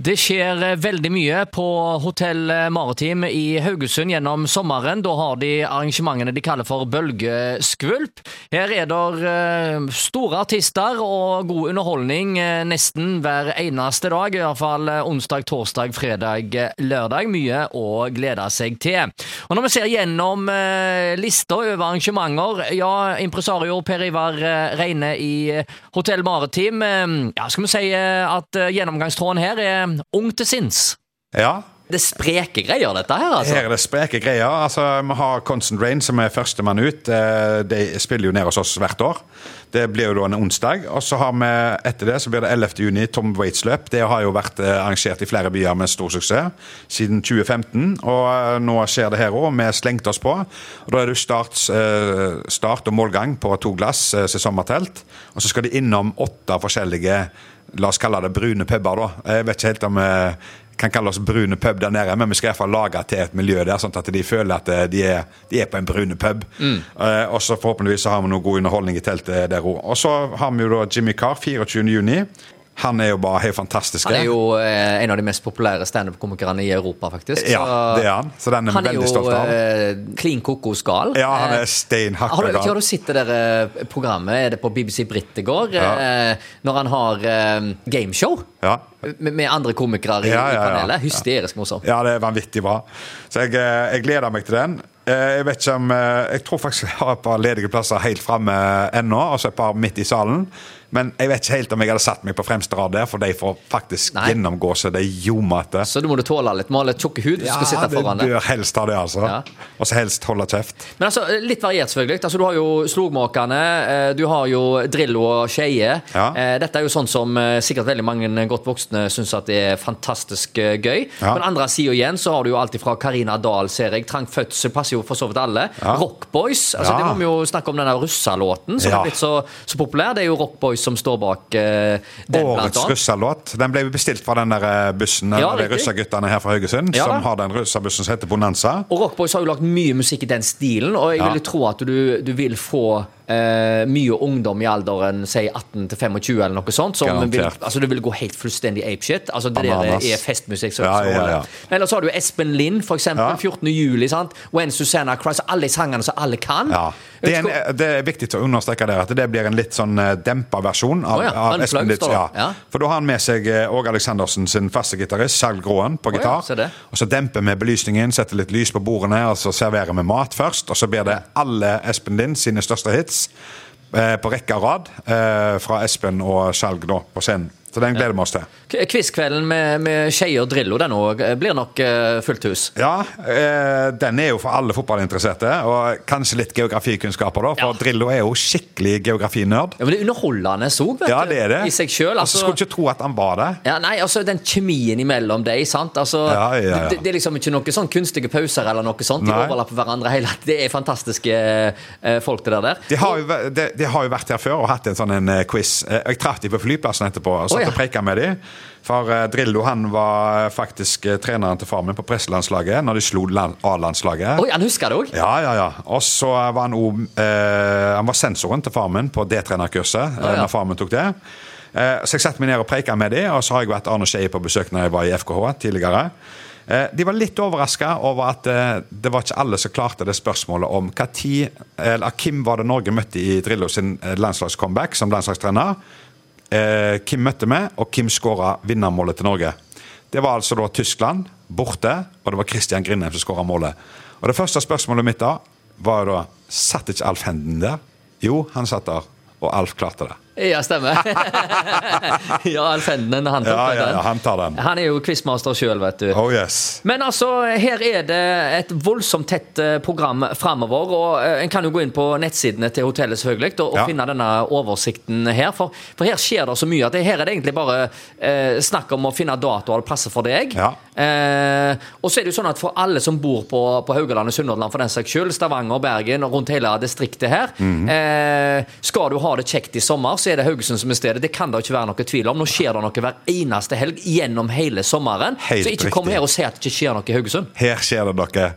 Det skjer eh, veldig mye på Hotell Maritim i Haugesund gjennom sommeren. Da har de arrangementene de kaller for Bølgeskvulp. Her er det eh, store artister og god underholdning eh, nesten hver eneste dag. I hvert fall onsdag, torsdag, fredag, lørdag. Mye å glede seg til. Og Når vi ser gjennom lista over arrangementer, ja, impresario Per Ivar Reine i Hotell Maritim, ja, skal vi si at gjennomgangstråden her er ung til sinns. Ja. Det er spreke greier, dette her, altså. Her er det spreke greier. Altså, vi har Constant Rain, som er førstemann ut. Eh, de spiller jo ned hos oss hvert år. Det blir jo da en onsdag. Og så har vi etter det så blir det 11. juni Tom Waits løp. Det har jo vært eh, arrangert i flere byer med stor suksess siden 2015. Og eh, nå skjer det her òg. Vi slengte oss på. Og Da er det start, start og målgang på to glass sesongtelt. Og så skal de innom åtte forskjellige La oss kalle det brune puber, da. Jeg vet ikke helt om kan kalle oss brune pub der nede, men vi skal i hvert fall lage til et miljø der, sånn at de føler at eh, de er, de er på en brune pub. Mm. Uh, og så forhåpentligvis så har vi noe god underholdning i teltet der òg. Og så har vi jo da Jimmy Carr 24.6. Han er jo bare helt fantastisk. Han er jo eh, en av de mest populære standup-komikerne i Europa, faktisk. Ja, det er han. Så den er vi veldig stolt av. Han er jo eh, klin kokos gal. Ja, han er steinhakka gal. Har du sett det der eh, programmet, er det på BBC Britt i går, ja. eh, når han har eh, gameshow? Ja. Med, med andre komikere i, ja, ja, i panelet. Hysterisk morsomt. Ja, det er vanvittig bra. Så jeg, eh, jeg gleder meg til den. Jeg vet ikke om Jeg tror faktisk jeg har et par ledige plasser helt framme ennå, altså et par midt i salen. Men jeg vet ikke helt om jeg hadde satt meg på fremste rad der, for de får faktisk Nei. gjennomgå så det er ljomete. Så du må du tåle litt? Litt tjukke hud? Ja, det bør helst ha det, altså. Ja. Og så helst holde kjeft. Men altså, litt variert, selvfølgelig. Altså, du har jo Slogmåkerne, eh, du har jo Drillo og Skeie. Ja. Eh, dette er jo sånn som eh, sikkert veldig mange godt voksne syns at det er fantastisk gøy. Ja. På den andre sida igjen så har du jo alltid fra Karina Dahl, ser jeg. Trang fødsel passer jo for så vidt alle. Ja. Rockboys. Altså, Det må vi jo snakke om denne russalåten som har blitt så, så populær. Det er jo Rockboys som står bak uh, den. Årets russerlåt. Den ble bestilt fra den der eh, bussen, ja, de russerguttene her fra Haugesund, ja, som har den russerbussen som heter Bonanza. Og Rockboys har jo lagt mye musikk i den stilen, og jeg ja. ville tro at du, du vil få Uh, mye ungdom i alderen si 18 til 25 eller noe sånt. Som vil, altså, du vil gå helt fullstendig apeshit. Altså, det der er festmusikk. Så, ja, ja, ja. Eller så har du Espen Lind, for eksempel. 14. juli. Sant? When Susanna Christ. Alle sangene som alle kan. Det er, en, det, er viktig å understreke der at det blir en litt sånn uh, dempa versjon av, oh, av Espen Lind. For da har han med seg uh, Åge Aleksandersen sin faste gitarist, Skjalg Gråen, på gitar. Oh, og så demper vi belysningen, setter litt lys på bordene, og så serverer vi mat først. Og så blir det alle Espen Lind sine største hits Eh, på rekke og rad eh, fra Espen og Skjalg på scenen. Så den gleder vi oss til. Quizkvelden med, med Skeie og Drillo den også eh, blir nok uh, fullt hus? Ja, uh, den er jo for alle fotballinteresserte. Og kanskje litt geografikunnskaper, da. For ja. Drillo er jo skikkelig geografinerd. Ja, Men det er underholdende òg, ja, det er det. i seg sjøl. Altså, altså, skulle ikke tro at han var det. Ja, nei, altså Den kjemien imellom dem, sant. Altså, ja, ja, det, det, er liksom ikke noen sånn kunstige pauser eller noe sånt. De nei. overlapper hverandre hele Det er fantastiske folk, det der. De har, jo, de, de har, jo, vært her før og hatt en sånn en quiz. Jeg traff dem på flyplassen etterpå. og satt og preika med dem. For uh, Drillo han var faktisk uh, treneren til far min på presselandslaget når de slo A-landslaget. Oi, Han husker det òg? Ja, ja, ja. Og så var han òg eh, Han var sensoren til far min på D-trenerkurset oh, ja. når far min tok det. så jeg satte meg ned og preika med dem, og så har jeg vært Arne Skeie på besøk når jeg var i FKH tidligere. De var litt overraska over at det var ikke alle som klarte det spørsmålet om hva tid, eller hvem var det Norge møtte i Drillo sin landslagscomeback som landslagstrener eh, Kim møtte vi, og Kim skåra vinnermålet til Norge. Det var altså da Tyskland borte, og det var Christian Grindheim som skåra målet. Og Det første spørsmålet mitt da var da Satt ikke Alf Henden der? Jo, han satt der, og Alf klarte det. Ja, stemmer. ja, Alf Henden, han tar ja, ja, ja, han tar den. Han er jo quizmaster sjøl, vet du. Oh, yes. Men altså, her er det et voldsomt tett eh, program framover. Og eh, en kan jo gå inn på nettsidene til hotellet selvfølgelig og, og finne denne oversikten her. For, for, her skjer det så mye at det, her er det egentlig bare eh, snakk om å finne datoer og plasser for deg. Eh, og så er det jo sånn at for alle som bor på, på og Sunnhordland for den saks skyld, Stavanger, Bergen og rundt hele distriktet her, mm -hmm. eh, skal du ha det kjekt i sommer, så er det Haugesund som er stedet. Det kan det ikke være noe tvil om. Nå skjer det noe hver eneste helg gjennom hele sommeren. Helt så ikke kom her og si at det ikke skjer noe i Haugesund. Her skjer det noe.